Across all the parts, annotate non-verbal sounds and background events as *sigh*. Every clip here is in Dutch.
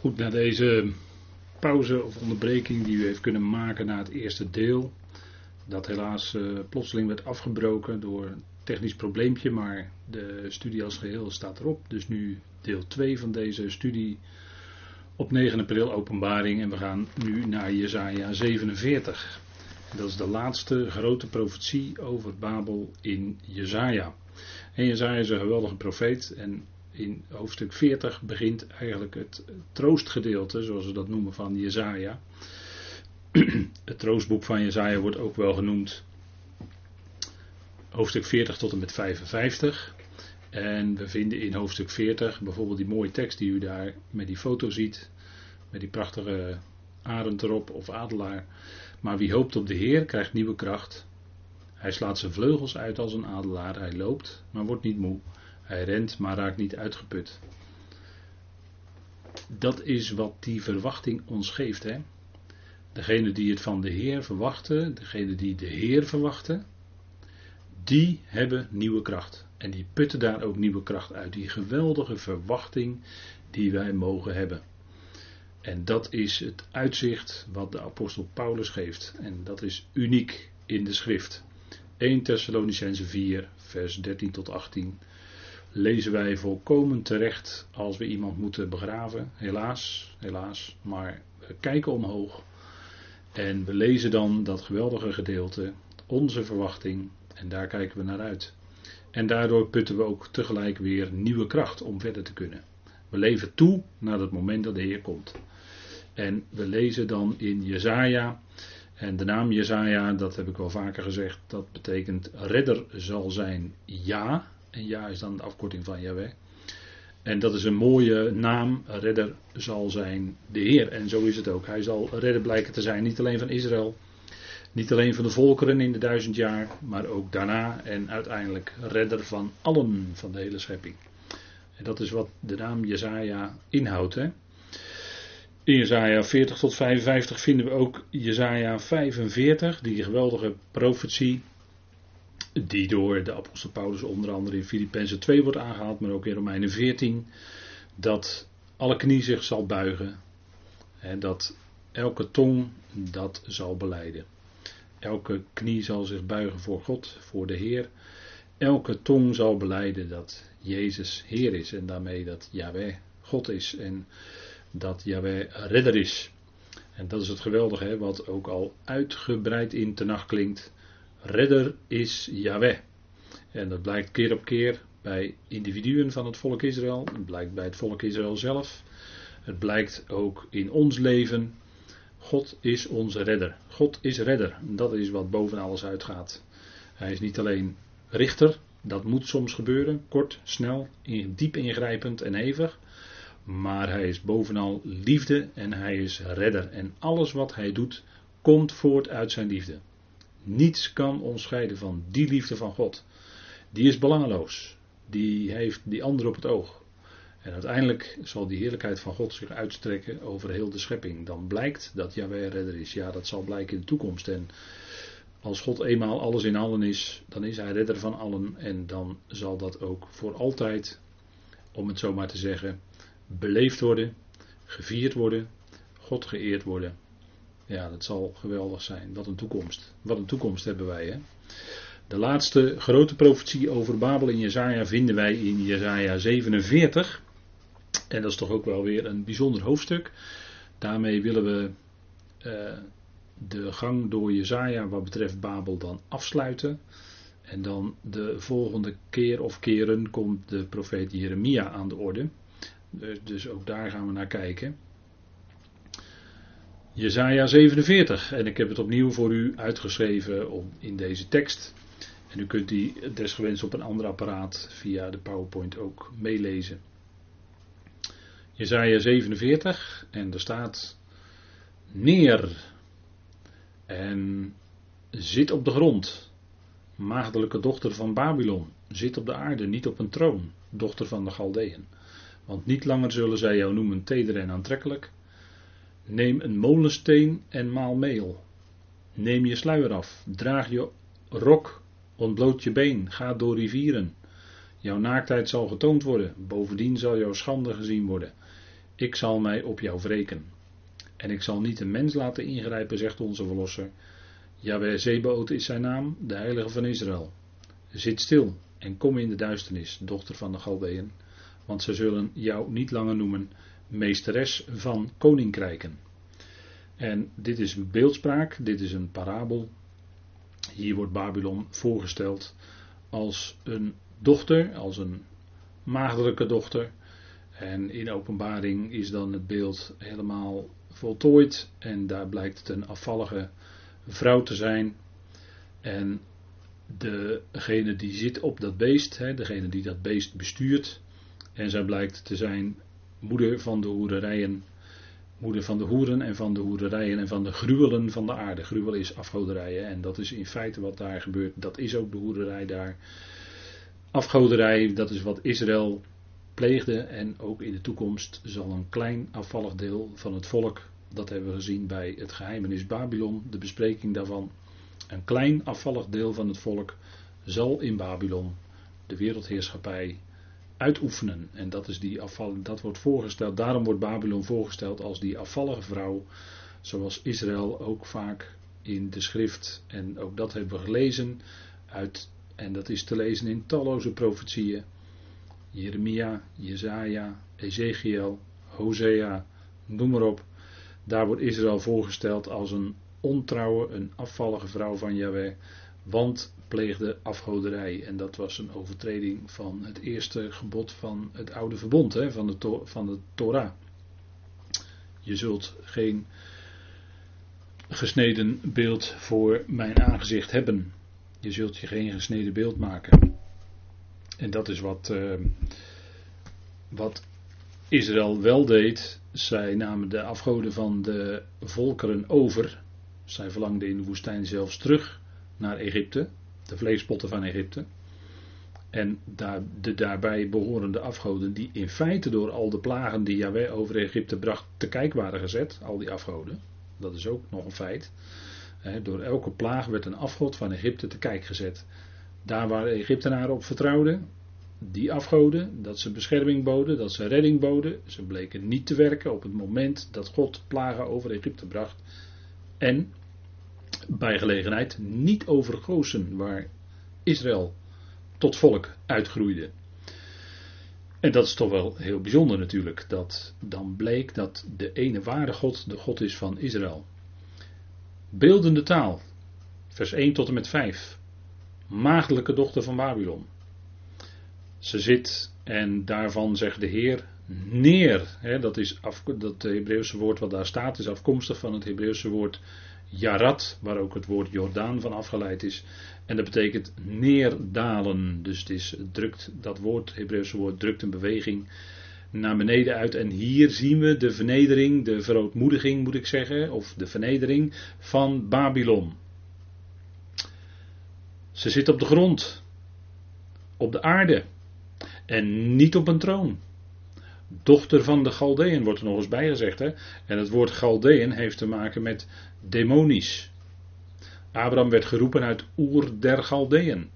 Goed, na deze pauze of onderbreking die u heeft kunnen maken na het eerste deel, dat helaas uh, plotseling werd afgebroken door een technisch probleempje, maar de studie als geheel staat erop. Dus nu deel 2 van deze studie op 9 april openbaring en we gaan nu naar Jesaja 47. Dat is de laatste grote profetie over Babel in Jesaja. En Jezaja is een geweldige profeet. En in hoofdstuk 40 begint eigenlijk het troostgedeelte, zoals we dat noemen, van Jezaja. *clears throat* Het troostboek van Jezaja wordt ook wel genoemd hoofdstuk 40 tot en met 55. En we vinden in hoofdstuk 40 bijvoorbeeld die mooie tekst die u daar met die foto ziet. Met die prachtige arend erop of adelaar. Maar wie hoopt op de Heer krijgt nieuwe kracht. Hij slaat zijn vleugels uit als een adelaar. Hij loopt, maar wordt niet moe. Hij rent, maar raakt niet uitgeput. Dat is wat die verwachting ons geeft. Hè? Degene die het van de Heer verwachten, degene die de Heer verwachten, die hebben nieuwe kracht. En die putten daar ook nieuwe kracht uit. Die geweldige verwachting die wij mogen hebben. En dat is het uitzicht wat de apostel Paulus geeft. En dat is uniek in de schrift. 1 Thessalonicense 4, vers 13 tot 18. Lezen wij volkomen terecht als we iemand moeten begraven. Helaas, helaas. Maar we kijken omhoog. En we lezen dan dat geweldige gedeelte, onze verwachting. En daar kijken we naar uit. En daardoor putten we ook tegelijk weer nieuwe kracht om verder te kunnen. We leven toe naar het moment dat de Heer komt. En we lezen dan in Jezaja en de naam Jezaja, dat heb ik wel vaker gezegd, dat betekent redder zal zijn ja. En ja is dan de afkorting van Yahweh. En dat is een mooie naam, redder zal zijn de Heer. En zo is het ook. Hij zal redder blijken te zijn, niet alleen van Israël, niet alleen van de volkeren in de duizend jaar, maar ook daarna en uiteindelijk redder van allen van de hele schepping. En dat is wat de naam Jezaja inhoudt. Hè? In Jezaja 40 tot 55 vinden we ook Jezaja 45, die geweldige profetie, die door de apostel Paulus onder andere in Filippenzen 2 wordt aangehaald, maar ook in Romeinen 14, dat alle knie zich zal buigen en dat elke tong dat zal beleiden. Elke knie zal zich buigen voor God, voor de Heer. Elke tong zal beleiden dat Jezus Heer is en daarmee dat Yahweh God is. En dat Yahweh redder is. En dat is het geweldige, hè, wat ook al uitgebreid in nacht klinkt. Redder is Yahweh. En dat blijkt keer op keer bij individuen van het volk Israël. Het blijkt bij het volk Israël zelf. Het blijkt ook in ons leven. God is onze redder. God is redder. Dat is wat boven alles uitgaat. Hij is niet alleen richter. Dat moet soms gebeuren. Kort, snel, diep ingrijpend en hevig. Maar hij is bovenal liefde en hij is redder. En alles wat hij doet, komt voort uit zijn liefde. Niets kan ons scheiden van die liefde van God. Die is belangeloos. Die heeft die ander op het oog. En uiteindelijk zal die heerlijkheid van God zich uitstrekken over heel de schepping. Dan blijkt dat Yahweh redder is. Ja, dat zal blijken in de toekomst. En als God eenmaal alles in allen is, dan is hij redder van allen. En dan zal dat ook voor altijd, om het zo maar te zeggen, beleefd worden, gevierd worden, God geëerd worden. Ja, dat zal geweldig zijn. Wat een toekomst. Wat een toekomst hebben wij. Hè? De laatste grote profetie over Babel in Jezaja vinden wij in Jezaja 47. En dat is toch ook wel weer een bijzonder hoofdstuk. Daarmee willen we uh, de gang door Jezaja wat betreft Babel dan afsluiten. En dan de volgende keer of keren komt de profeet Jeremia aan de orde. Dus, dus ook daar gaan we naar kijken. Jezaja 47. En ik heb het opnieuw voor u uitgeschreven om, in deze tekst. En u kunt die desgewenst op een ander apparaat via de PowerPoint ook meelezen. Jezaja 47. En er staat neer. En zit op de grond. Maagdelijke dochter van Babylon. Zit op de aarde, niet op een troon. Dochter van de Galdeën. Want niet langer zullen zij jou noemen teder en aantrekkelijk. Neem een molensteen en maal meel. Neem je sluier af, draag je rok, ontbloot je been, ga door rivieren. Jouw naaktheid zal getoond worden, bovendien zal jouw schande gezien worden. ik zal mij op jou wreken. En ik zal niet een mens laten ingrijpen, zegt onze verlosser. Jawel Zebaot is zijn naam, de heilige van Israël. Zit stil en kom in de duisternis, dochter van de Galdeën, want ze zullen jou niet langer noemen meesteres van koninkrijken. En dit is een beeldspraak, dit is een parabel. Hier wordt Babylon voorgesteld als een dochter, als een maagdelijke dochter. En in openbaring is dan het beeld helemaal voltooid en daar blijkt het een afvallige vrouw te zijn. En degene die zit op dat beest, degene die dat beest bestuurt, en zij blijkt te zijn moeder van de hoererijen, moeder van de hoeren en van de hoererijen en van de gruwelen van de aarde. Gruwel is afgoderijen en dat is in feite wat daar gebeurt. Dat is ook de hoererij daar. Afgoderij, dat is wat Israël pleegde en ook in de toekomst zal een klein afvallig deel van het volk, dat hebben we gezien bij het geheimenis Babylon, de bespreking daarvan, een klein afvallig deel van het volk zal in Babylon de wereldheerschappij uitoefenen. En dat, is die afval, dat wordt voorgesteld, daarom wordt Babylon voorgesteld als die afvallige vrouw, zoals Israël ook vaak in de schrift, en ook dat hebben we gelezen, uit, en dat is te lezen in talloze profetieën, Jeremia, Jezaja, Ezekiel, Hosea, noem maar op. Daar wordt Israël voorgesteld als een ontrouwe, een afvallige vrouw van Yahweh, want pleegde afgoderij. En dat was een overtreding van het eerste gebod van het oude verbond, hè, van, de van de Torah. Je zult geen gesneden beeld voor mijn aangezicht hebben. Je zult je geen gesneden beeld maken. En dat is wat, uh, wat Israël wel deed. Zij namen de afgoden van de volkeren over. Zij verlangden in de woestijn zelfs terug naar Egypte, de vleespotten van Egypte. En de daarbij behorende afgoden, die in feite door al de plagen die Yahweh over Egypte bracht, te kijk waren gezet, al die afgoden. Dat is ook nog een feit. door elke plaag werd een afgod van Egypte te kijk gezet. Daar waar de Egyptenaren op vertrouwden, die afgoden, dat ze bescherming boden, dat ze redding boden, ze bleken niet te werken op het moment dat God plagen over Egypte bracht. En bij gelegenheid niet over waar Israël tot volk uitgroeide. En dat is toch wel heel bijzonder natuurlijk, dat dan bleek dat de ene ware God de God is van Israël. Beeldende taal, vers 1 tot en met 5 maagdelijke dochter van Babylon. Ze zit en daarvan zegt de Heer neer. Hè, dat is af, dat Hebreeuwse woord wat daar staat is afkomstig van het Hebreeuwse woord Jarat, waar ook het woord Jordaan van afgeleid is. En dat betekent neerdalen. Dus het is drukt, dat woord, Hebreeuwse woord, drukt een beweging naar beneden uit. En hier zien we de vernedering, de verootmoediging moet ik zeggen, of de vernedering van Babylon. Ze zit op de grond, op de aarde en niet op een troon. Dochter van de Galdeën wordt er nog eens bij gezegd. Hè? En het woord Galdeën heeft te maken met demonisch. Abraham werd geroepen uit Oer der Galdeën.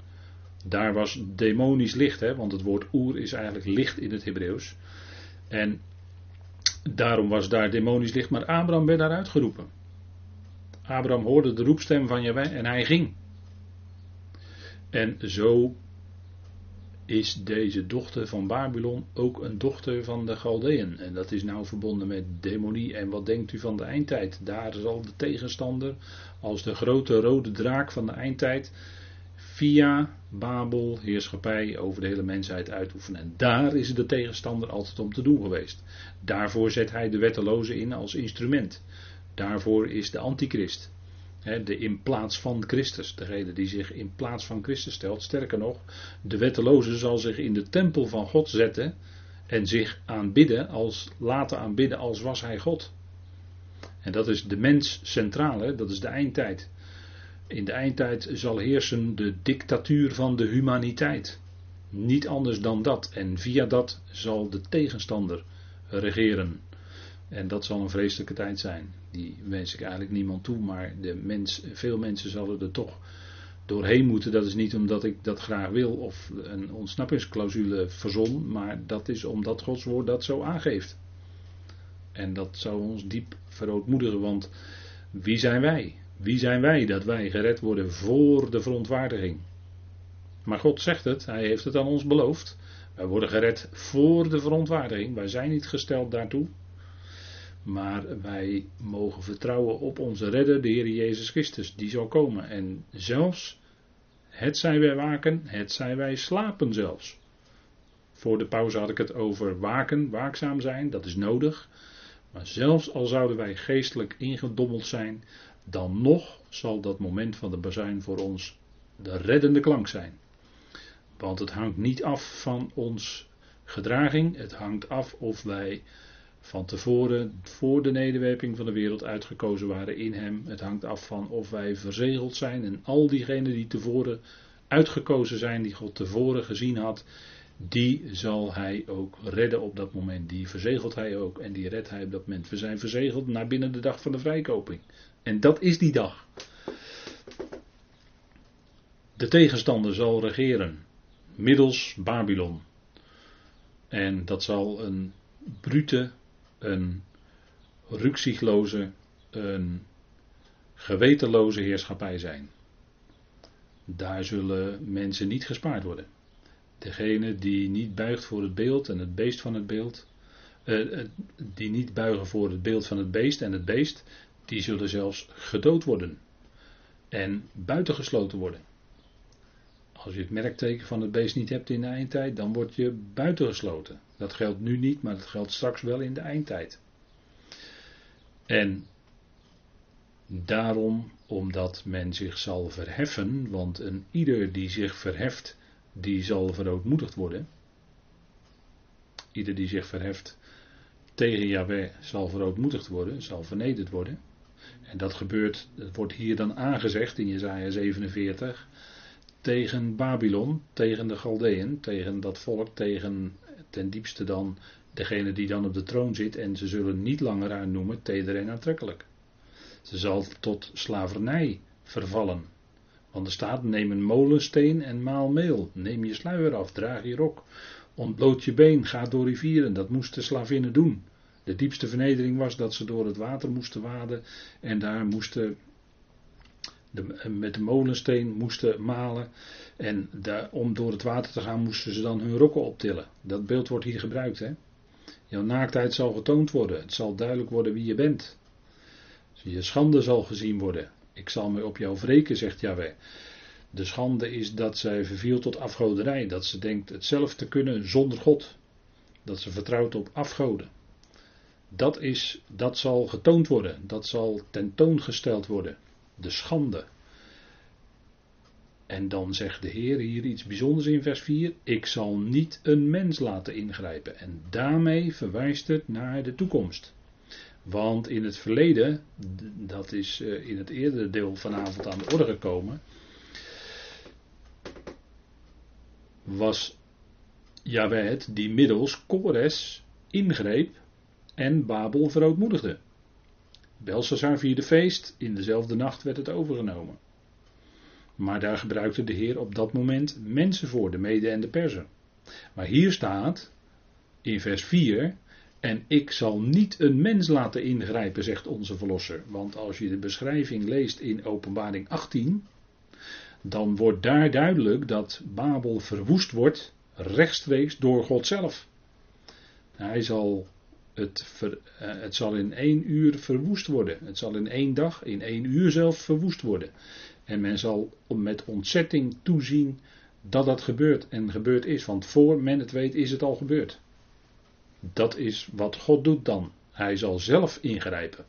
Daar was demonisch licht, hè? want het woord Oer is eigenlijk licht in het Hebreeuws. En daarom was daar demonisch licht, maar Abraham werd daaruit geroepen. Abraham hoorde de roepstem van Jaweh en hij ging. En zo is deze dochter van Babylon ook een dochter van de Galdeën. En dat is nou verbonden met demonie. En wat denkt u van de eindtijd? Daar zal de tegenstander als de grote rode draak van de eindtijd via Babel heerschappij over de hele mensheid uitoefenen. En daar is de tegenstander altijd om te doen geweest. Daarvoor zet hij de wetteloze in als instrument. Daarvoor is de antichrist de in plaats van Christus, degene die zich in plaats van Christus stelt. Sterker nog, de wetteloze zal zich in de tempel van God zetten en zich aanbidden als, laten aanbidden als was hij God. En dat is de mens centraal, dat is de eindtijd. In de eindtijd zal heersen de dictatuur van de humaniteit. Niet anders dan dat. En via dat zal de tegenstander regeren. En dat zal een vreselijke tijd zijn. Die wens ik eigenlijk niemand toe, maar de mens, veel mensen zullen er toch doorheen moeten. Dat is niet omdat ik dat graag wil of een ontsnappingsclausule verzon, maar dat is omdat Gods woord dat zo aangeeft. En dat zou ons diep verootmoedigen, want wie zijn wij? Wie zijn wij dat wij gered worden voor de verontwaardiging? Maar God zegt het, Hij heeft het aan ons beloofd. Wij worden gered voor de verontwaardiging. Wij zijn niet gesteld daartoe. Maar wij mogen vertrouwen op onze redder, de Heer Jezus Christus. Die zal komen. En zelfs, het zij wij waken, het zij wij slapen zelfs. Voor de pauze had ik het over waken, waakzaam zijn, dat is nodig. Maar zelfs al zouden wij geestelijk ingedommeld zijn, dan nog zal dat moment van de bazuin voor ons de reddende klank zijn. Want het hangt niet af van ons gedraging, het hangt af of wij van tevoren voor de nederwerping van de wereld uitgekozen waren in Hem. Het hangt af van of wij verzegeld zijn en al diegenen die tevoren uitgekozen zijn, die God tevoren gezien had, die zal Hij ook redden op dat moment. Die verzegelt Hij ook en die redt Hij op dat moment. We zijn verzegeld naar binnen de dag van de vrijkoping. En dat is die dag. De tegenstander zal regeren middels Babylon. En dat zal een brute, een rukzichtloze, een gewetenloze heerschappij zijn. Daar zullen mensen niet gespaard worden. Degene die niet buigt voor het beeld en het beest van het beeld, eh, die niet buigen voor het beeld van het beest en het beest, die zullen zelfs gedood worden en buitengesloten worden. Als je het merkteken van het beest niet hebt in de eindtijd, dan word je buitengesloten. Dat geldt nu niet, maar dat geldt straks wel in de eindtijd. En daarom, omdat men zich zal verheffen, want een ieder die zich verheft, die zal verootmoedigd worden. Ieder die zich verheft tegen Yahweh zal verootmoedigd worden, zal vernederd worden. En dat gebeurt, dat wordt hier dan aangezegd in Jezaja 47 tegen Babylon, tegen de Galdeën, tegen dat volk, tegen ten diepste dan degene die dan op de troon zit en ze zullen niet langer haar noemen teder en aantrekkelijk. Ze zal tot slavernij vervallen. Want er staat: neem een molensteen en maal meel. Neem je sluier af, draag je rok. Ontbloot je been, ga door rivieren. Dat moesten slavinnen doen. De diepste vernedering was dat ze door het water moesten waden en daar moesten met de molensteen moesten malen. En om door het water te gaan moesten ze dan hun rokken optillen. Dat beeld wordt hier gebruikt. Hè? Jouw naaktheid zal getoond worden. Het zal duidelijk worden wie je bent. Je schande zal gezien worden. Ik zal me op jou wreken, zegt Yahweh. De schande is dat zij verviel tot afgoderij. Dat ze denkt het zelf te kunnen zonder God. Dat ze vertrouwt op afgoden. Dat, is, dat zal getoond worden. Dat zal tentoongesteld worden de schande. En dan zegt de Heer hier iets bijzonders in vers 4. Ik zal niet een mens laten ingrijpen. En daarmee verwijst het naar de toekomst. Want in het verleden, dat is eh, in het eerdere deel vanavond aan de orde gekomen, was Jaweh het die middels Kores ingreep en Babel verootmoedigde. Belshazzar vierde feest, in dezelfde nacht werd het overgenomen. Maar daar gebruikte de Heer op dat moment mensen voor, de Mede en de Persen. Maar hier staat in vers 4: En ik zal niet een mens laten ingrijpen, zegt onze Verlosser. Want als je de beschrijving leest in Openbaring 18, dan wordt daar duidelijk dat Babel verwoest wordt rechtstreeks door God zelf. Hij zal het, eh, het zal in één uur verwoest worden. Het zal in één dag, in één uur zelf verwoest worden. En men zal met ontzetting toezien dat dat gebeurt en gebeurd is. Want voor men het weet is het al gebeurd. Dat is wat God doet dan. Hij zal zelf ingrijpen.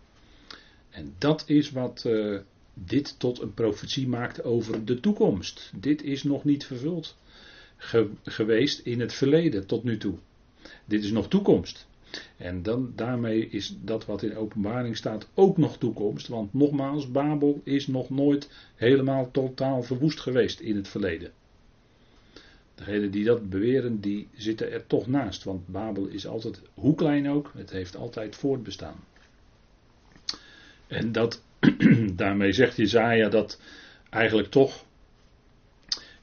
En dat is wat uh, dit tot een profetie maakt over de toekomst. Dit is nog niet vervuld ge geweest in het verleden tot nu toe. Dit is nog toekomst. En dan, daarmee is dat wat in openbaring staat ook nog toekomst. Want nogmaals, Babel is nog nooit helemaal totaal verwoest geweest in het verleden. Degenen die dat beweren, die zitten er toch naast. Want Babel is altijd, hoe klein ook, het heeft altijd voortbestaan. En dat, *clears throat* daarmee zegt Jezaja dat eigenlijk toch,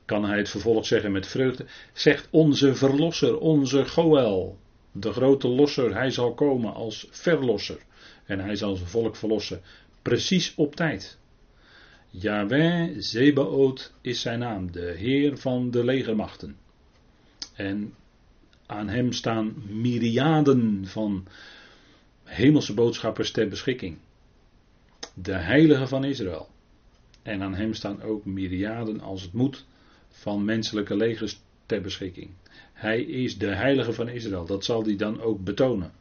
kan hij het vervolg zeggen met vreugde, zegt onze verlosser, onze Goel, de grote losser, hij zal komen als verlosser. En hij zal zijn volk verlossen. Precies op tijd. Yahweh Zebaoth is zijn naam, de Heer van de legermachten. En aan hem staan myriaden van hemelse boodschappers ter beschikking. De heilige van Israël. En aan hem staan ook myriaden, als het moet, van menselijke legers ter beschikking. Hij is de heilige van Israël. Dat zal hij dan ook betonen.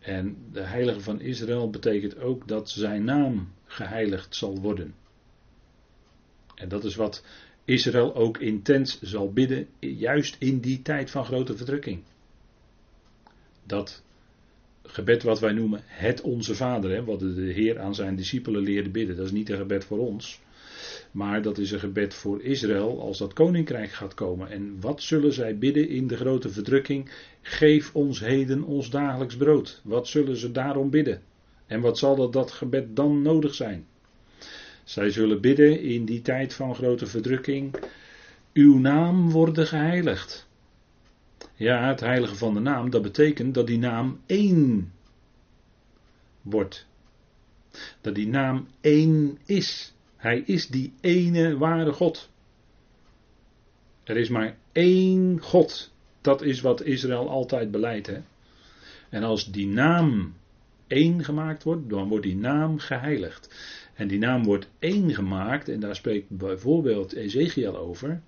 En de heilige van Israël betekent ook dat zijn naam geheiligd zal worden. En dat is wat Israël ook intens zal bidden, juist in die tijd van grote verdrukking. Dat gebed wat wij noemen het Onze Vader, hè, wat de Heer aan zijn discipelen leerde bidden, dat is niet een gebed voor ons, maar dat is een gebed voor Israël als dat koninkrijk gaat komen. En wat zullen zij bidden in de grote verdrukking? Geef ons heden ons dagelijks brood. Wat zullen ze daarom bidden? En wat zal dat, gebed dan nodig zijn? Zij zullen bidden in die tijd van grote verdrukking. Uw naam worden geheiligd. Ja, het heiligen van de naam, dat betekent dat die naam één wordt. Dat die naam één is. Hij is die ene ware God. Er is maar één God. Dat is wat Israël altijd beleidt. En als die naam één gemaakt wordt, dan wordt die naam geheiligd. En die naam wordt één gemaakt, en daar spreekt bijvoorbeeld Ezekiel over,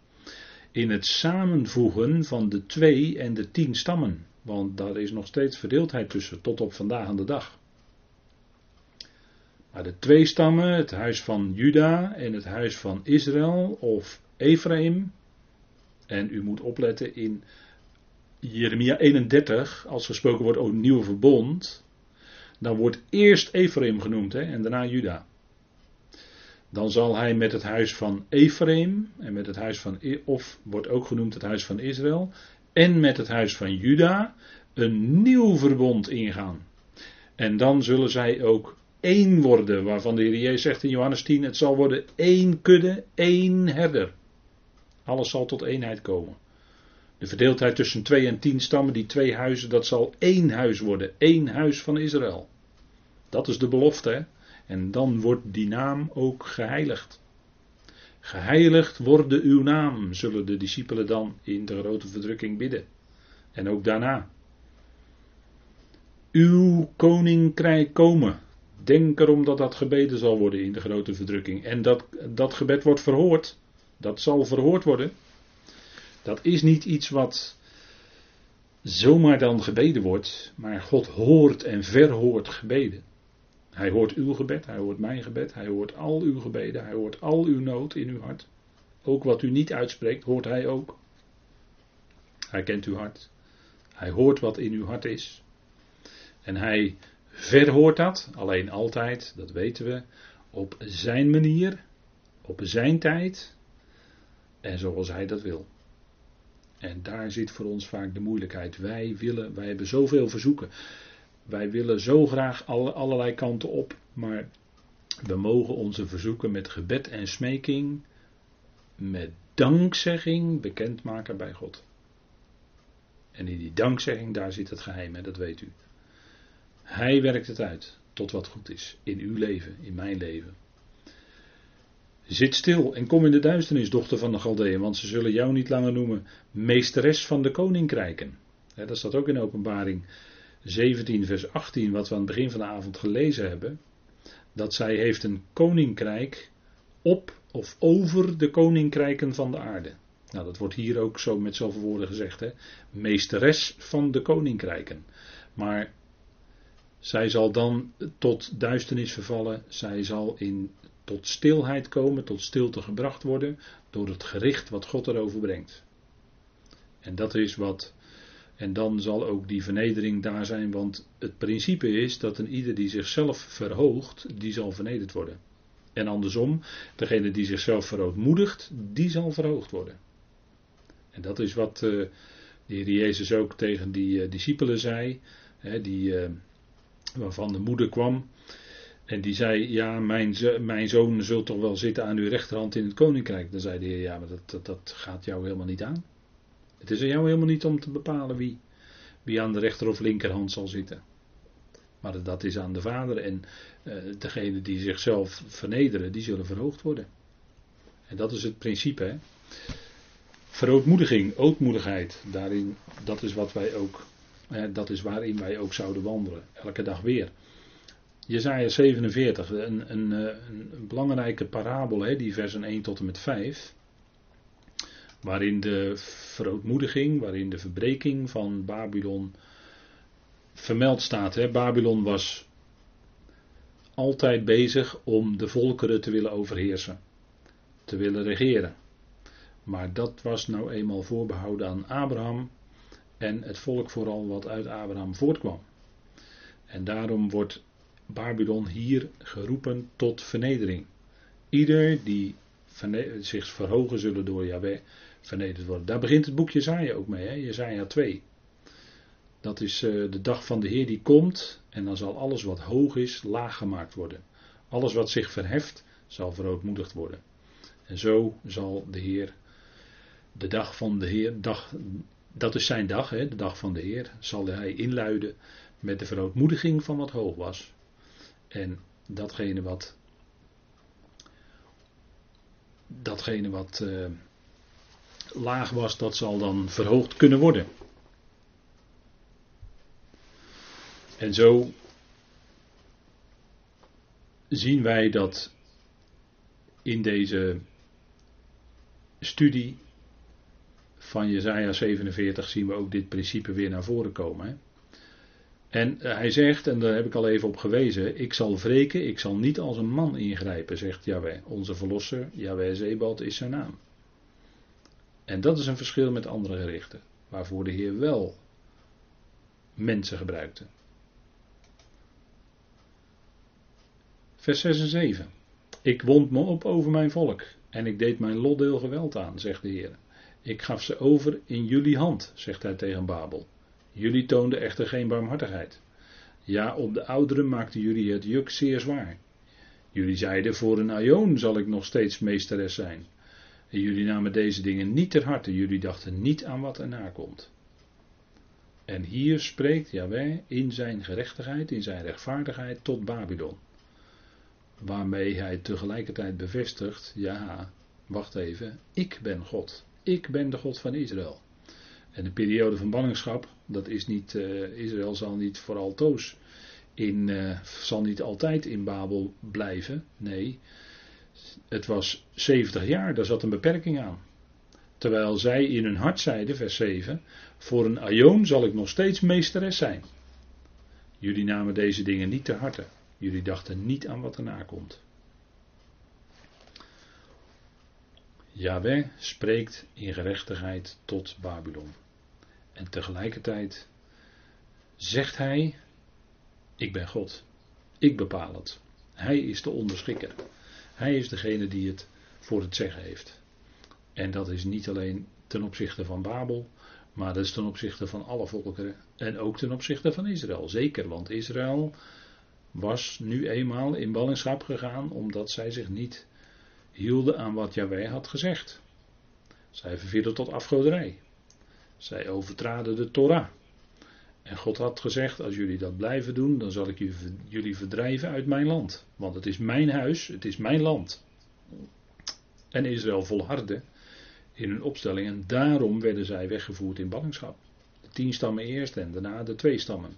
in het samenvoegen van de twee en de tien stammen. Want daar is nog steeds verdeeldheid tussen, tot op vandaag aan de dag. De twee stammen, het huis van Juda en het huis van Israël of Ephraim. En u moet opletten in Jeremia 31, als gesproken wordt over het nieuwe verbond. Dan wordt eerst Ephraim genoemd hè, en daarna Juda. Dan zal hij met het huis van Ephraim en met het huis van, of wordt ook genoemd het huis van Israël, en met het huis van Juda een nieuw verbond ingaan. En dan zullen zij ook één worden, waarvan de Heer Jezus zegt in Johannes 10, het zal worden één kudde, één herder. Alles zal tot eenheid komen. De verdeeldheid tussen twee en tien stammen, die twee huizen, dat zal één huis worden, één huis van Israël. Dat is de belofte, hè? En dan wordt die naam ook geheiligd. Geheiligd worden uw naam, zullen de discipelen dan in de grote verdrukking bidden. En ook daarna. Uw koninkrijk komen. Denk erom dat dat gebeden zal worden in de grote verdrukking. En dat, dat gebed wordt verhoord. Dat zal verhoord worden. Dat is niet iets wat zomaar dan gebeden wordt. Maar God hoort en verhoort gebeden. Hij hoort uw gebed, hij hoort mijn gebed, hij hoort al uw gebeden, hij hoort al uw nood in uw hart. Ook wat u niet uitspreekt, hoort hij ook. Hij kent uw hart. Hij hoort wat in uw hart is. En hij verhoort dat, alleen altijd, dat weten we, op zijn manier, op zijn tijd en zoals hij dat wil. En daar zit voor ons vaak de moeilijkheid. Wij willen, wij hebben zoveel verzoeken. Wij willen zo graag alle, allerlei kanten op, maar we mogen onze verzoeken met gebed en smeking, met dankzegging bekendmaken bij God. En in die dankzegging, daar zit het geheim, hè, dat weet u. Hij werkt het uit tot wat goed is. In uw leven, in mijn leven. Zit stil en kom in de duisternis, dochter van de Galdeën, want ze zullen jou niet langer noemen meesteres van de koninkrijken. dat staat ook in openbaring 17, vers 18, wat we aan het begin van de avond gelezen hebben. Dat zij heeft een koninkrijk op of over de koninkrijken van de aarde. Nou, dat wordt hier ook zo met zoveel woorden gezegd. Hè? Meesteres van de koninkrijken. Maar zij zal dan tot duisternis vervallen. Zij zal in, tot stilheid komen, tot stilte gebracht worden. Door het gericht wat God erover brengt. En dat is wat. En dan zal ook die vernedering daar zijn. Want het principe is dat een ieder die zichzelf verhoogt, die zal vernederd worden. En andersom, degene die zichzelf verootmoedigt, die zal verhoogd worden. En dat is wat uh, de Heer Jezus ook tegen die uh, discipelen zei. Hè, die, uh, waarvan de moeder kwam. En die zei, ja, mijn, mijn zoon zult toch wel zitten aan uw rechterhand in het koninkrijk. Dan zei de heer, ja, maar dat, dat, gaat jou helemaal niet aan. Het is aan jou helemaal niet om te bepalen wie, wie aan de rechter of linkerhand zal zitten. Maar dat is aan de Vader en uh, degene die zichzelf vernederen, die zullen verhoogd worden. En dat is het principe. Hè? Verootmoediging, ootmoedigheid, daarin, dat is wat wij ook, dat is waarin wij ook zouden wandelen, elke dag weer. Jezaja 47, een, een, eh, een, belangrijke parabel, hè, die versen 1 tot en met 5. Waarin de verootmoediging, waarin de verbreking van Babylon vermeld staat. Hè. Babylon was altijd bezig om de volkeren te willen overheersen, te willen regeren. Maar dat was nou eenmaal voorbehouden aan Abraham en het volk vooral wat uit Abraham voortkwam. En daarom wordt Babylon hier geroepen tot vernedering. Ieder die zich verhogen zullen door Yahweh, vernederd worden. Daar begint het boek Jezaja ook mee? Jezaja 2. Dat is uh, de dag van de Heer die komt en dan zal alles wat hoog is laag gemaakt worden. Alles wat zich verheft zal verootmoedigd worden. En zo zal de Heer, de dag van de Heer, dag, dat is zijn dag, hè, de dag van de Heer, zal hij inluiden met de verootmoediging van wat hoog was. En datgene wat, datgene wat uh, laag was, dat zal dan verhoogd kunnen worden. En zo zien wij dat in deze studie van Jesaja 47 zien we ook dit principe weer naar voren komen. Hè? En eh, hij zegt, en daar heb ik al even op gewezen, ik zal wreken, ik zal niet als een man ingrijpen, zegt Yahweh. Onze verlosser, Yahweh Zebald, is zijn naam. En dat is een verschil met andere gerichten, waarvoor de Heer wel mensen gebruikte. Vers 6 en 7. Ik wond me op over mijn volk en ik deed mijn lotdeel geweld aan, zegt de Heer. Ik gaf ze over in jullie hand, zegt hij tegen Babel. Jullie toonden echter geen barmhartigheid. Ja, op de ouderen maakten jullie het juk zeer zwaar. Jullie zeiden: Voor een aion zal ik nog steeds meesteres zijn. En jullie namen deze dingen niet ter harte, jullie dachten niet aan wat erna komt. En hier spreekt Yahweh in zijn gerechtigheid, in zijn rechtvaardigheid tot Babylon. Waarmee hij tegelijkertijd bevestigt: ja, wacht even, ik ben God. Ik ben de God van Israël. En de periode van ballingschap, dat is niet, uh, Israël zal niet voor altoos in, uh, zal niet altijd in Babel blijven. Nee, het was 70 jaar, daar zat een beperking aan. Terwijl zij in hun hart zeiden, vers 7, voor een aion zal ik nog steeds meesteres zijn. Jullie namen deze dingen niet ter harte. Jullie dachten niet aan wat erna komt. Yahweh spreekt in gerechtigheid tot Babylon. En tegelijkertijd zegt hij: Ik ben God. Ik bepaal het. Hij is de onderschikker. Hij is degene die het voor het zeggen heeft. En dat is niet alleen ten opzichte van Babel, maar dat is ten opzichte van alle volkeren. En ook ten opzichte van Israël. Zeker, want Israël was nu eenmaal in ballingschap gegaan omdat zij zich niet hielden aan wat Jahweh had gezegd. Zij vervierden tot afgoderij. Zij overtraden de Torah. En God had gezegd: Als jullie dat blijven doen, dan zal ik jullie verdrijven uit mijn land. Want het is mijn huis, het is mijn land. En Israël volhardde in hun opstelling en daarom werden zij weggevoerd in ballingschap. De tien stammen eerst en daarna de twee stammen.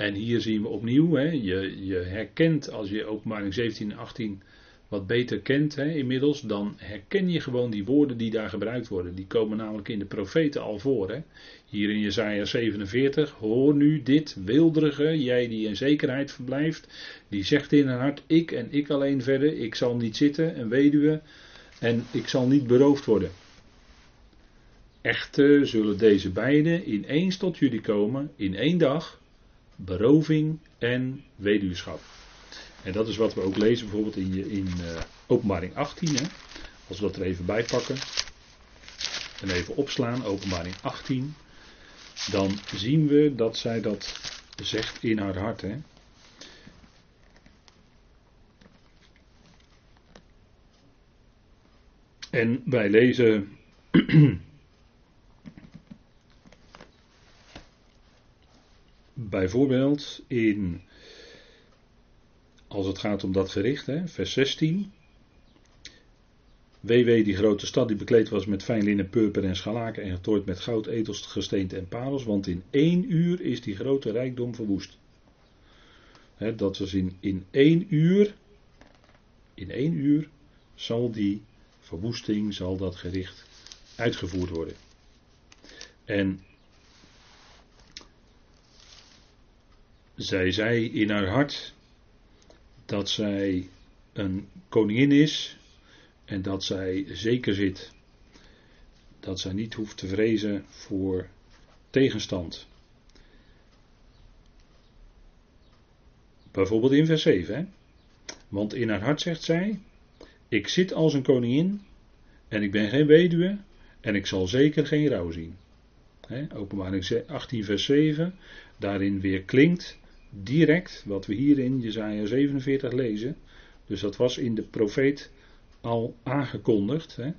En hier zien we opnieuw, hè, je, je herkent als je openbaring 17 en 18 wat beter kent hè, inmiddels, dan herken je gewoon die woorden die daar gebruikt worden. Die komen namelijk in de profeten al voor. Hè. Hier in Jesaja 47, hoor nu dit, wilderige, jij die in zekerheid verblijft, die zegt in haar hart, ik en ik alleen verder, ik zal niet zitten, een weduwe, en ik zal niet beroofd worden. Echter zullen deze beiden ineens tot jullie komen, in één dag, beroving en weduwschap. En dat is wat we ook lezen bijvoorbeeld in, in uh, openbaring 18. Hè? Als we dat er even bij pakken. En even opslaan, openbaring 18. Dan zien we dat zij dat zegt in haar hart. Hè? En wij lezen *clears throat* Bijvoorbeeld in, als het gaat om dat gericht, hè, vers 16. WW, die grote stad die bekleed was met fijn linnen, purper en schalaken en getooid met goud, etels, gesteente en parels, want in één uur is die grote rijkdom verwoest. dat was in, in één uur, in één uur zal die verwoesting, zal dat gericht uitgevoerd worden. En zij zei in haar hart dat zij een koningin is en dat zij zeker zit dat zij niet hoeft te vrezen voor tegenstand. Bijvoorbeeld in vers 7. Hè? Want in haar hart zegt zij: Ik zit als een koningin en ik ben geen weduwe en ik zal zeker geen rouw zien. Hè? Openbaring 18, vers 7. Daarin weer klinkt direct wat we hier in Jezaja 47 lezen. Dus dat was in de profeet al aangekondigd. Hè?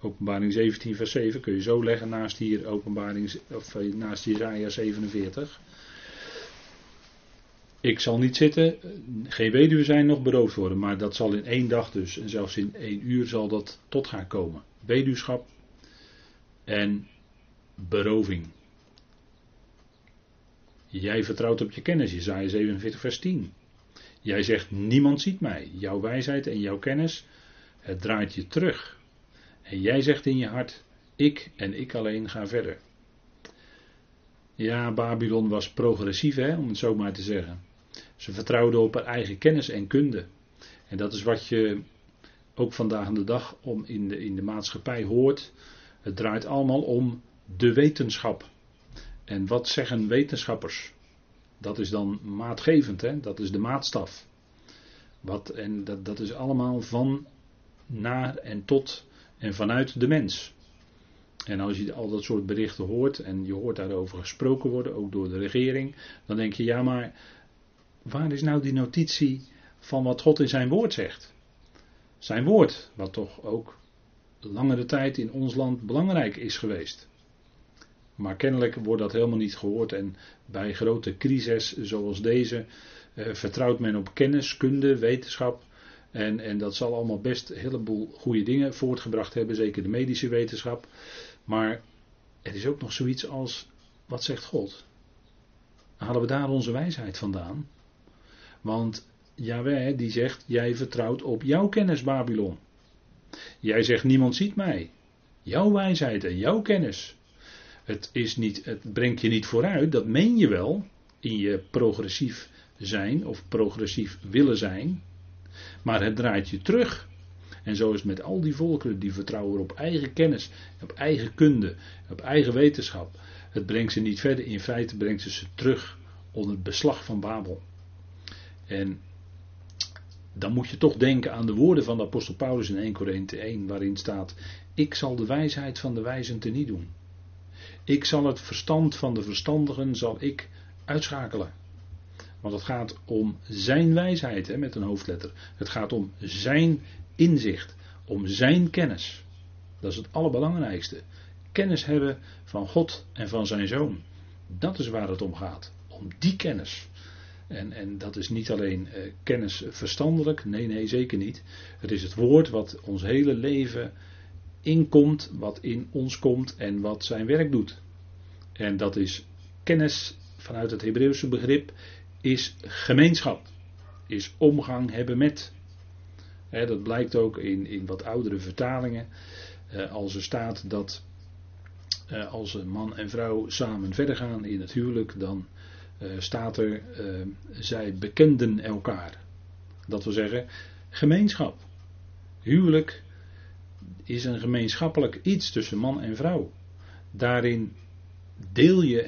Openbaring 17 vers 7 kun je zo leggen naast hier openbaring of eh, naast Jezaja 47. Ik zal niet zitten, geen weduwe zijn, nog beroofd worden. Maar dat zal in één dag dus, en zelfs in één uur zal dat tot haar komen. Weduwschap en beroving. Jij vertrouwt op je kennis, Jezaja 47 vers 10. Jij zegt, niemand ziet mij. Jouw wijsheid en jouw kennis, het draait je terug. En jij zegt in je hart, ik en ik alleen ga verder. Ja, Babylon was progressief, hè, om het zo maar te zeggen. Ze vertrouwden op haar eigen kennis en kunde. En dat is wat je ook vandaag de dag om in, de, in de maatschappij hoort. Het draait allemaal om de wetenschap. En wat zeggen wetenschappers? Dat is dan maatgevend, hè? dat is de maatstaf. Wat, en dat, dat is allemaal van, naar en tot en vanuit de mens. En als je al dat soort berichten hoort en je hoort daarover gesproken worden, ook door de regering, dan denk je, ja maar waar is nou die notitie van wat God in zijn woord zegt? Zijn woord, wat toch ook langere tijd in ons land belangrijk is geweest. Maar kennelijk wordt dat helemaal niet gehoord en bij grote crises zoals deze eh, vertrouwt men op kennis, kunde, wetenschap. En, en dat zal allemaal best een heleboel goede dingen voortgebracht hebben, zeker de medische wetenschap. Maar er is ook nog zoiets als, wat zegt God? Halen we daar onze wijsheid vandaan? Want Jaweh die zegt, jij vertrouwt op jouw kennis Babylon. Jij zegt, niemand ziet mij. Jouw wijsheid en jouw kennis. Het, is niet, het brengt je niet vooruit, dat meen je wel in je progressief zijn of progressief willen zijn. Maar het draait je terug. En zo is het met al die volkeren die vertrouwen op eigen kennis, op eigen kunde, op eigen wetenschap. Het brengt ze niet verder, in feite brengt ze ze terug onder het beslag van Babel. En dan moet je toch denken aan de woorden van de apostel Paulus in 1 Korinthe 1, waarin staat: Ik zal de wijsheid van de wijzen teniet doen. Ik zal het verstand van de verstandigen zal ik uitschakelen. Want het gaat om zijn wijsheid hè, met een hoofdletter. Het gaat om zijn inzicht, om zijn kennis. Dat is het allerbelangrijkste. Kennis hebben van God en van zijn zoon. Dat is waar het om gaat. Om die kennis. En, en dat is niet alleen eh, kennis verstandelijk, nee, nee, zeker niet. Het is het woord wat ons hele leven inkomt, wat in ons komt en wat zijn werk doet. En dat is kennis vanuit het Hebreeuwse begrip, is gemeenschap, is omgang hebben met. dat blijkt ook in, in wat oudere vertalingen, eh, als er staat dat eh, als een man en vrouw samen verder gaan in het huwelijk, dan uh, staat er, uh, zij bekenden elkaar. Dat wil zeggen, gemeenschap. Huwelijk is een gemeenschappelijk iets tussen man en vrouw. Daarin deel je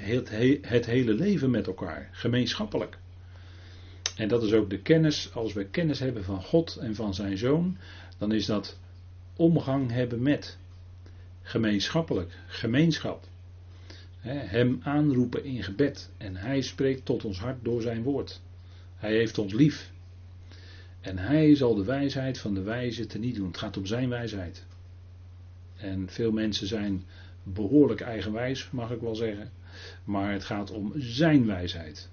het, hele leven met elkaar, gemeenschappelijk. En dat is ook de kennis, als we kennis hebben van God en van zijn zoon, dan is dat omgang hebben met. Gemeenschappelijk, gemeenschap hem aanroepen in gebed. En hij spreekt tot ons hart door zijn woord. Hij heeft ons lief. En hij zal de wijsheid van de wijze te niet doen. Het gaat om zijn wijsheid. En veel mensen zijn behoorlijk eigenwijs, mag ik wel zeggen. Maar het gaat om zijn wijsheid.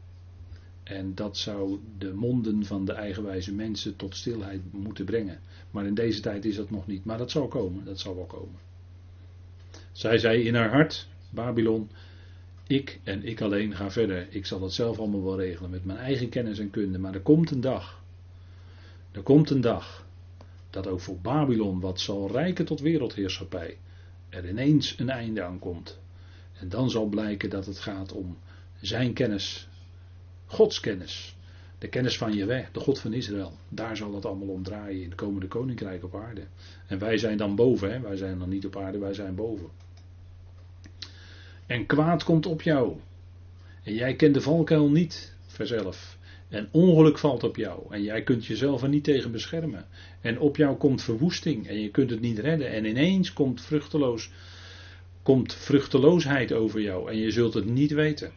En dat zou de monden van de eigenwijze mensen tot stilheid moeten brengen. Maar in deze tijd is dat nog niet. Maar dat zal komen, dat zal wel komen. Zij zei in haar hart, Babylon, ik en ik alleen ga verder. Ik zal het zelf allemaal wel regelen met mijn eigen kennis en kunde. Maar er komt een dag. Er komt een dag. Dat ook voor Babylon, wat zal rijken tot wereldheerschappij, er ineens een einde aan komt. En dan zal blijken dat het gaat om zijn kennis, Gods kennis. De kennis van Jehovah, de God van Israël. Daar zal het allemaal om draaien in het komende koninkrijk op aarde. En wij zijn dan boven, hè? wij zijn dan niet op aarde, wij zijn boven. En kwaad komt op jou. En jij kent de valkuil niet, verzelf. En ongeluk valt op jou. En jij kunt jezelf er niet tegen beschermen. En op jou komt verwoesting. En je kunt het niet redden. En ineens komt vruchteloos. Komt vruchteloosheid over jou. En je zult het niet weten.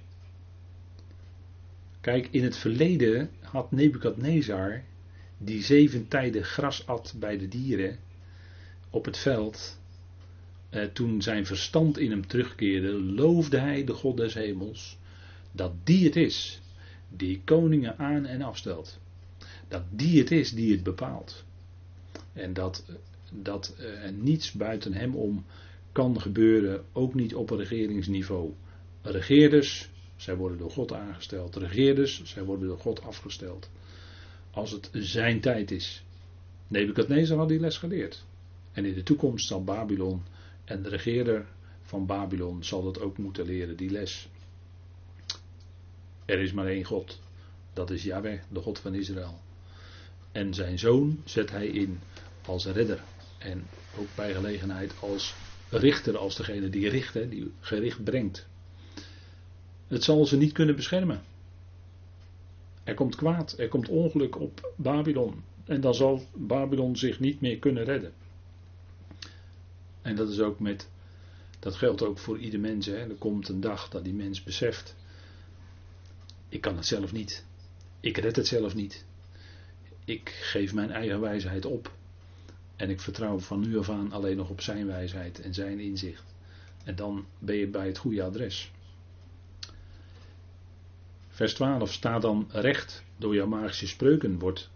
Kijk, in het verleden had Nebukadnezar. Die zeven tijden gras at bij de dieren. Op het veld. Eh, toen zijn verstand in hem terugkeerde. Loofde hij de God des hemels. Dat die het is die koningen aan en afstelt. Dat die het is die het bepaalt. En dat, dat uh, niets buiten hem om kan gebeuren, ook niet op regeringsniveau. Regeerders, zij worden door God aangesteld. Regeerders, zij worden door God afgesteld. Als het zijn tijd is. Nebukadnezar had die les geleerd. En in de toekomst zal Babylon en de regeerder van Babylon zal dat ook moeten leren, die les. Er is maar één God. Dat is Yahweh, de God van Israël. En zijn zoon zet hij in als redder. En ook bij gelegenheid als richter, als degene die richt, die gericht brengt. Het zal ze niet kunnen beschermen. Er komt kwaad, er komt ongeluk op Babylon. En dan zal Babylon zich niet meer kunnen redden. En dat is ook met, dat geldt ook voor ieder mens. Hè. Er komt een dag dat die mens beseft ik kan het zelf niet. Ik red het zelf niet. Ik geef mijn eigen wijsheid op. En ik vertrouw van nu af aan alleen nog op zijn wijsheid en zijn inzicht. En dan ben je bij het goede adres. Vers 12 staat dan recht door jouw magische spreuken wordt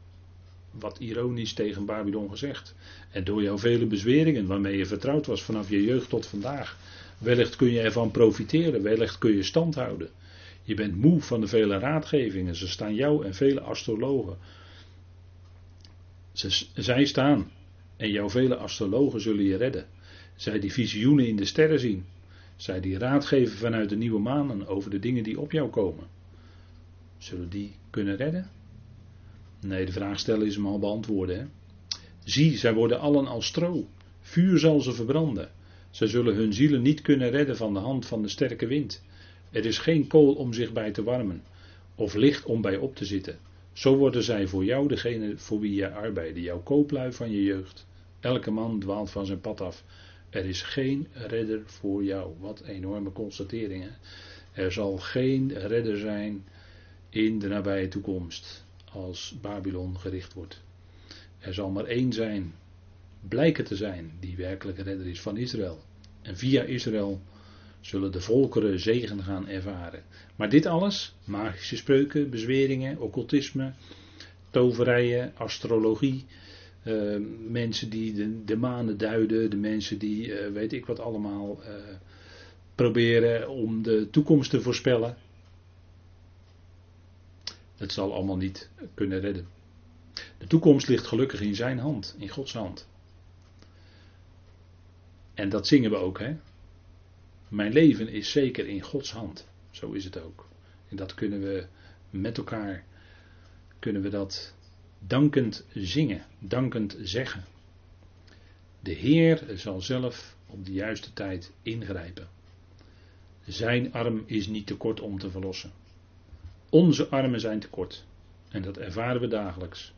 wat ironisch tegen Babylon gezegd. En door jouw vele bezweringen waarmee je vertrouwd was vanaf je jeugd tot vandaag. Wellicht kun je ervan profiteren, wellicht kun je stand houden. Je bent moe van de vele raadgevingen. Ze staan jou en vele astrologen. Ze, zij staan en jouw vele astrologen zullen je redden. Zij die visioenen in de sterren zien. Zij die raad geven vanuit de nieuwe manen over de dingen die op jou komen. Zullen die kunnen redden? Nee, de vraag stellen is hem al beantwoorden. Hè? Zie, zij worden allen als stro. Vuur zal ze verbranden. Zij zullen hun zielen niet kunnen redden van de hand van de sterke wind. Er is geen kool om zich bij te warmen, of licht om bij op te zitten. Zo worden zij voor jou degene voor wie jij arbeidt, jouw kooplui van je jeugd. Elke man dwaalt van zijn pad af. Er is geen redder voor jou. Wat enorme constateringen. Er zal geen redder zijn in de nabije toekomst als Babylon gericht wordt. Er zal maar één zijn, blijken te zijn, die werkelijke redder is van Israël. En via Israël zullen de volkeren zegen gaan ervaren. Maar dit alles, magische spreuken, bezweringen, occultisme, toverijen, astrologie, uh, mensen die de, de, manen duiden, de mensen die uh, weet ik wat allemaal uh, proberen om de toekomst te voorspellen. Het zal allemaal niet kunnen redden. De toekomst ligt gelukkig in zijn hand, in Gods hand. En dat zingen we ook, hè? Mijn leven is zeker in Gods hand. Zo is het ook. En dat kunnen we met elkaar, kunnen we dat dankend zingen, dankend zeggen. De Heer zal zelf op de juiste tijd ingrijpen. Zijn arm is niet te kort om te verlossen. Onze armen zijn te kort. En dat ervaren we dagelijks.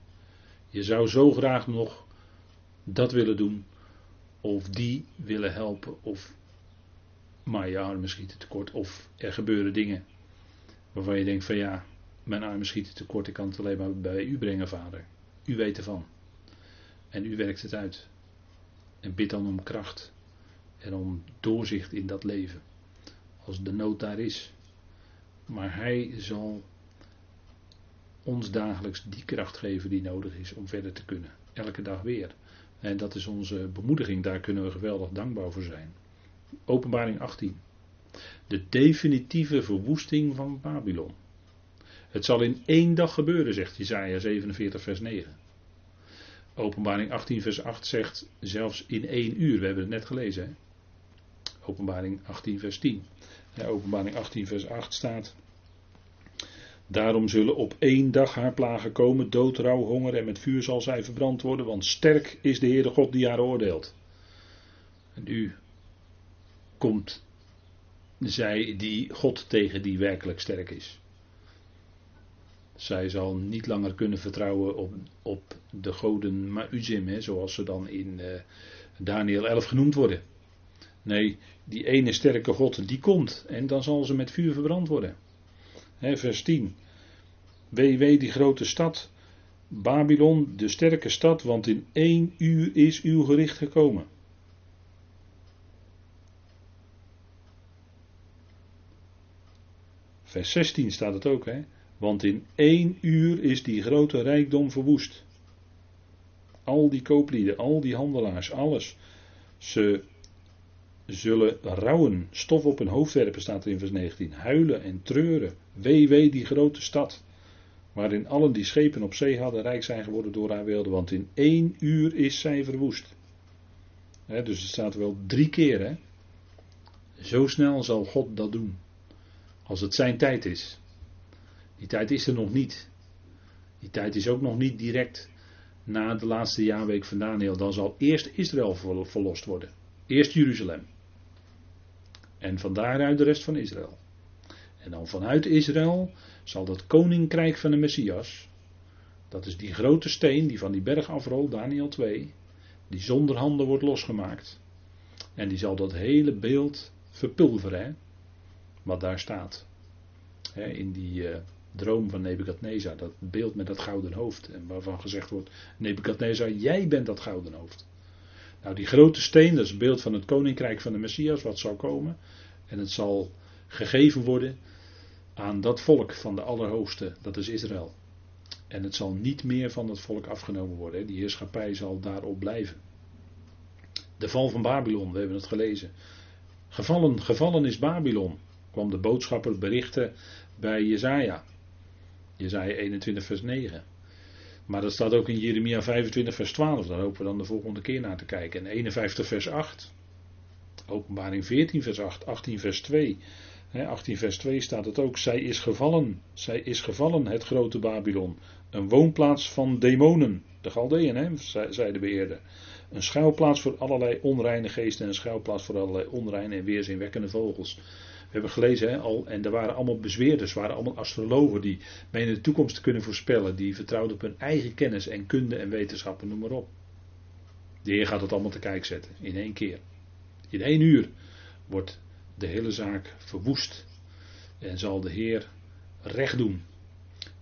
Je zou zo graag nog dat willen doen, of die willen helpen, of maar je armen schieten tekort. Of er gebeuren dingen waarvan je denkt van ja, mijn armen schieten tekort, ik kan het alleen maar bij u brengen, vader. U weet ervan. En u werkt het uit. En bid dan om kracht. en om doorzicht in dat leven. Als de nood daar is. Maar Hij zal ons dagelijks die kracht geven die nodig is om verder te kunnen. Elke dag weer. En dat is onze bemoediging, daar kunnen we geweldig dankbaar voor zijn. Openbaring 18. De definitieve verwoesting van Babylon. Het zal in één dag gebeuren, zegt Jesaja 47, vers 9. Openbaring 18, vers 8 zegt zelfs in één uur. We hebben het net gelezen. Hè? Openbaring 18, vers 10. Ja, openbaring 18, vers 8 staat. Daarom zullen op één dag haar plagen komen, dood, rouw, honger en met vuur zal zij verbrand worden, want sterk is de Heere God die haar oordeelt. En nu komt zij die God tegen die werkelijk sterk is. Zij zal niet langer kunnen vertrouwen op, op de goden Mauzim, zoals ze dan in uh, Daniel 11 genoemd worden. Nee, die ene sterke God die komt en dan zal ze met vuur verbrand worden. Vers 10. Wee, wee die grote stad, Babylon, de sterke stad, want in één uur is uw gericht gekomen. Vers 16 staat het ook, hè? Want in één uur is die grote rijkdom verwoest. Al die kooplieden, al die handelaars, alles. Ze zullen rouwen, stof op hun hoofd werpen, staat er in vers 19. Huilen en treuren. Wee, wee die grote stad. Waarin allen die schepen op zee hadden rijk zijn geworden door haar wilde. Want in één uur is zij verwoest. dus het staat wel drie keer. Hè? Zo snel zal God dat doen. Als het zijn tijd is. Die tijd is er nog niet. Die tijd is ook nog niet direct na de laatste jaarweek van Daniel. Dan zal eerst Israël verlost worden. Eerst Jeruzalem. En van daaruit de rest van Israël. En dan vanuit Israël zal dat koninkrijk van de Messias. Dat is die grote steen die van die berg afrolt, Daniel 2. Die zonder handen wordt losgemaakt. En die zal dat hele beeld verpulveren. Wat daar staat. in die uh, droom van Nebukadnezar. Dat beeld met dat gouden hoofd. En waarvan gezegd wordt: Nebukadnezar, jij bent dat gouden hoofd. Nou, die grote steen, dat is het beeld van het koninkrijk van de Messias, wat zal komen. En het zal gegeven worden aan dat volk van de Allerhoogste, dat is Israël. En het zal niet meer van dat volk afgenomen worden. Die heerschappij zal daarop blijven. De val van Babylon, we hebben het gelezen. Gevallen, gevallen is Babylon, kwam de boodschapper berichten bij Jezaja. Jezaja 21 vers 9. Maar dat staat ook in Jeremia 25 vers 12. Daar hopen we dan de volgende keer naar te kijken. En 51 vers 8. Openbaring 14 vers 8. 18 vers 2. 18 vers 2 staat het ook. Zij is gevallen. Zij is gevallen, het grote Babylon. Een woonplaats van demonen. De Galdeën, hè, zei de beheerder. Een schuilplaats voor allerlei onreine geesten. En een schuilplaats voor allerlei onreine en weerzinwekkende vogels. Hebben gelezen hè, al, en er waren allemaal bezweerders, waren allemaal astrologen die menen de toekomst te kunnen voorspellen, die vertrouwden op hun eigen kennis en kunde en wetenschappen, noem maar op. De Heer gaat het allemaal te kijk zetten, in één keer. In één uur wordt de hele zaak verwoest en zal de Heer recht doen.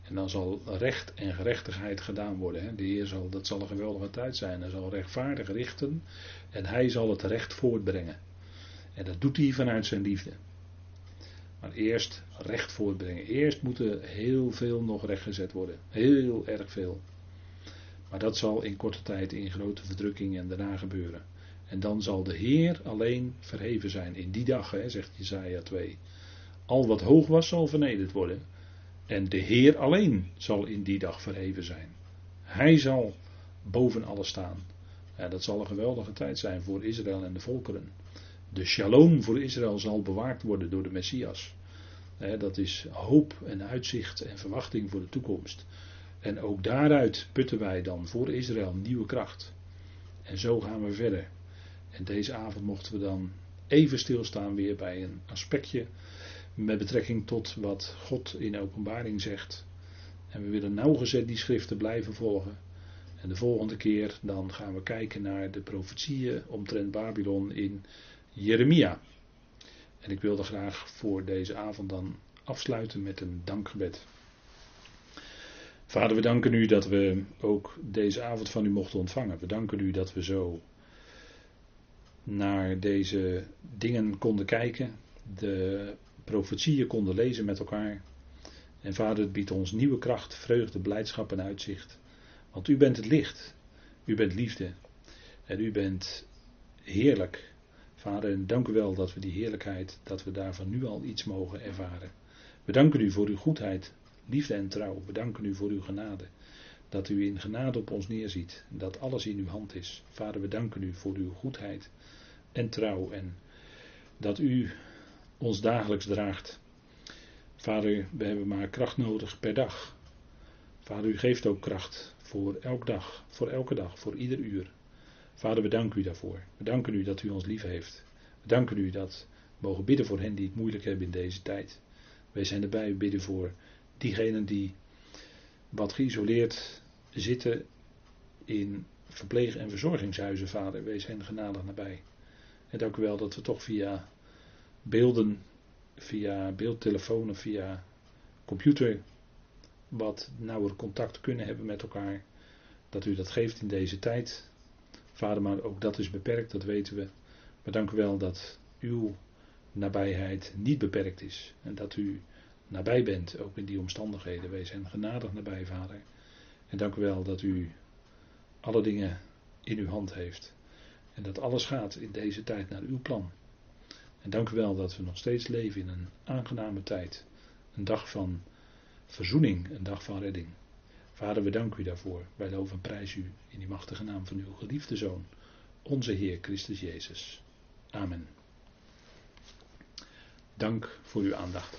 En dan zal recht en gerechtigheid gedaan worden. Hè. De Heer zal, dat zal een geweldige tijd zijn. Hij zal rechtvaardig richten en hij zal het recht voortbrengen. En dat doet hij vanuit zijn liefde. Maar eerst recht voortbrengen. Eerst moet er heel veel nog rechtgezet worden. Heel erg veel. Maar dat zal in korte tijd in grote verdrukking en daarna gebeuren. En dan zal de Heer alleen verheven zijn in die dag, hè, zegt Jesaja 2. Al wat hoog was zal vernederd worden. En de Heer alleen zal in die dag verheven zijn. Hij zal boven alles staan. Dat zal een geweldige tijd zijn voor Israël en de volkeren. De shalom voor Israël zal bewaakt worden door de Messias. Dat is hoop en uitzicht en verwachting voor de toekomst. En ook daaruit putten wij dan voor Israël nieuwe kracht. En zo gaan we verder. En deze avond mochten we dan even stilstaan weer bij een aspectje met betrekking tot wat God in openbaring zegt. En we willen nauwgezet die schriften blijven volgen. En de volgende keer dan gaan we kijken naar de profetieën omtrent Babylon in Jeremia. En ik wilde graag voor deze avond dan afsluiten met een dankgebed. Vader, we danken u dat we ook deze avond van u mochten ontvangen. We danken u dat we zo naar deze dingen konden kijken, de profetieën konden lezen met elkaar. En Vader, het biedt ons nieuwe kracht, vreugde, blijdschap en uitzicht. Want u bent het licht, u bent liefde en u bent heerlijk. Vader, dank u wel dat we die heerlijkheid, dat we daarvan nu al iets mogen ervaren. We danken u voor uw goedheid, liefde en trouw. We danken u voor uw genade. Dat u in genade op ons neerziet. Dat alles in uw hand is. Vader, we danken u voor uw goedheid en trouw. En dat u ons dagelijks draagt. Vader, we hebben maar kracht nodig per dag. Vader, u geeft ook kracht voor elke dag, voor elke dag, voor ieder uur. Vader, we danken u daarvoor. We danken u dat u ons lief heeft. We danken u dat we mogen bidden voor hen die het moeilijk hebben in deze tijd. Wij zijn erbij, we bidden voor diegenen die wat geïsoleerd zitten in verpleeg- en verzorgingshuizen, vader. Wees hen genadig nabij. En dank u wel dat we toch via beelden, via beeldtelefoon via computer wat nauwer contact kunnen hebben met elkaar. Dat u dat geeft in deze tijd. Vader, maar ook dat is beperkt, dat weten we. Maar dank u wel dat uw nabijheid niet beperkt is. En dat u nabij bent, ook in die omstandigheden. Wees hen genadig nabij, Vader. En dank u wel dat u alle dingen in uw hand heeft. En dat alles gaat in deze tijd naar uw plan. En dank u wel dat we nog steeds leven in een aangename tijd. Een dag van verzoening, een dag van redding. Vader, we danken u daarvoor. Wij loven en prijzen u in die machtige naam van uw geliefde Zoon, onze Heer Christus Jezus. Amen. Dank voor uw aandacht.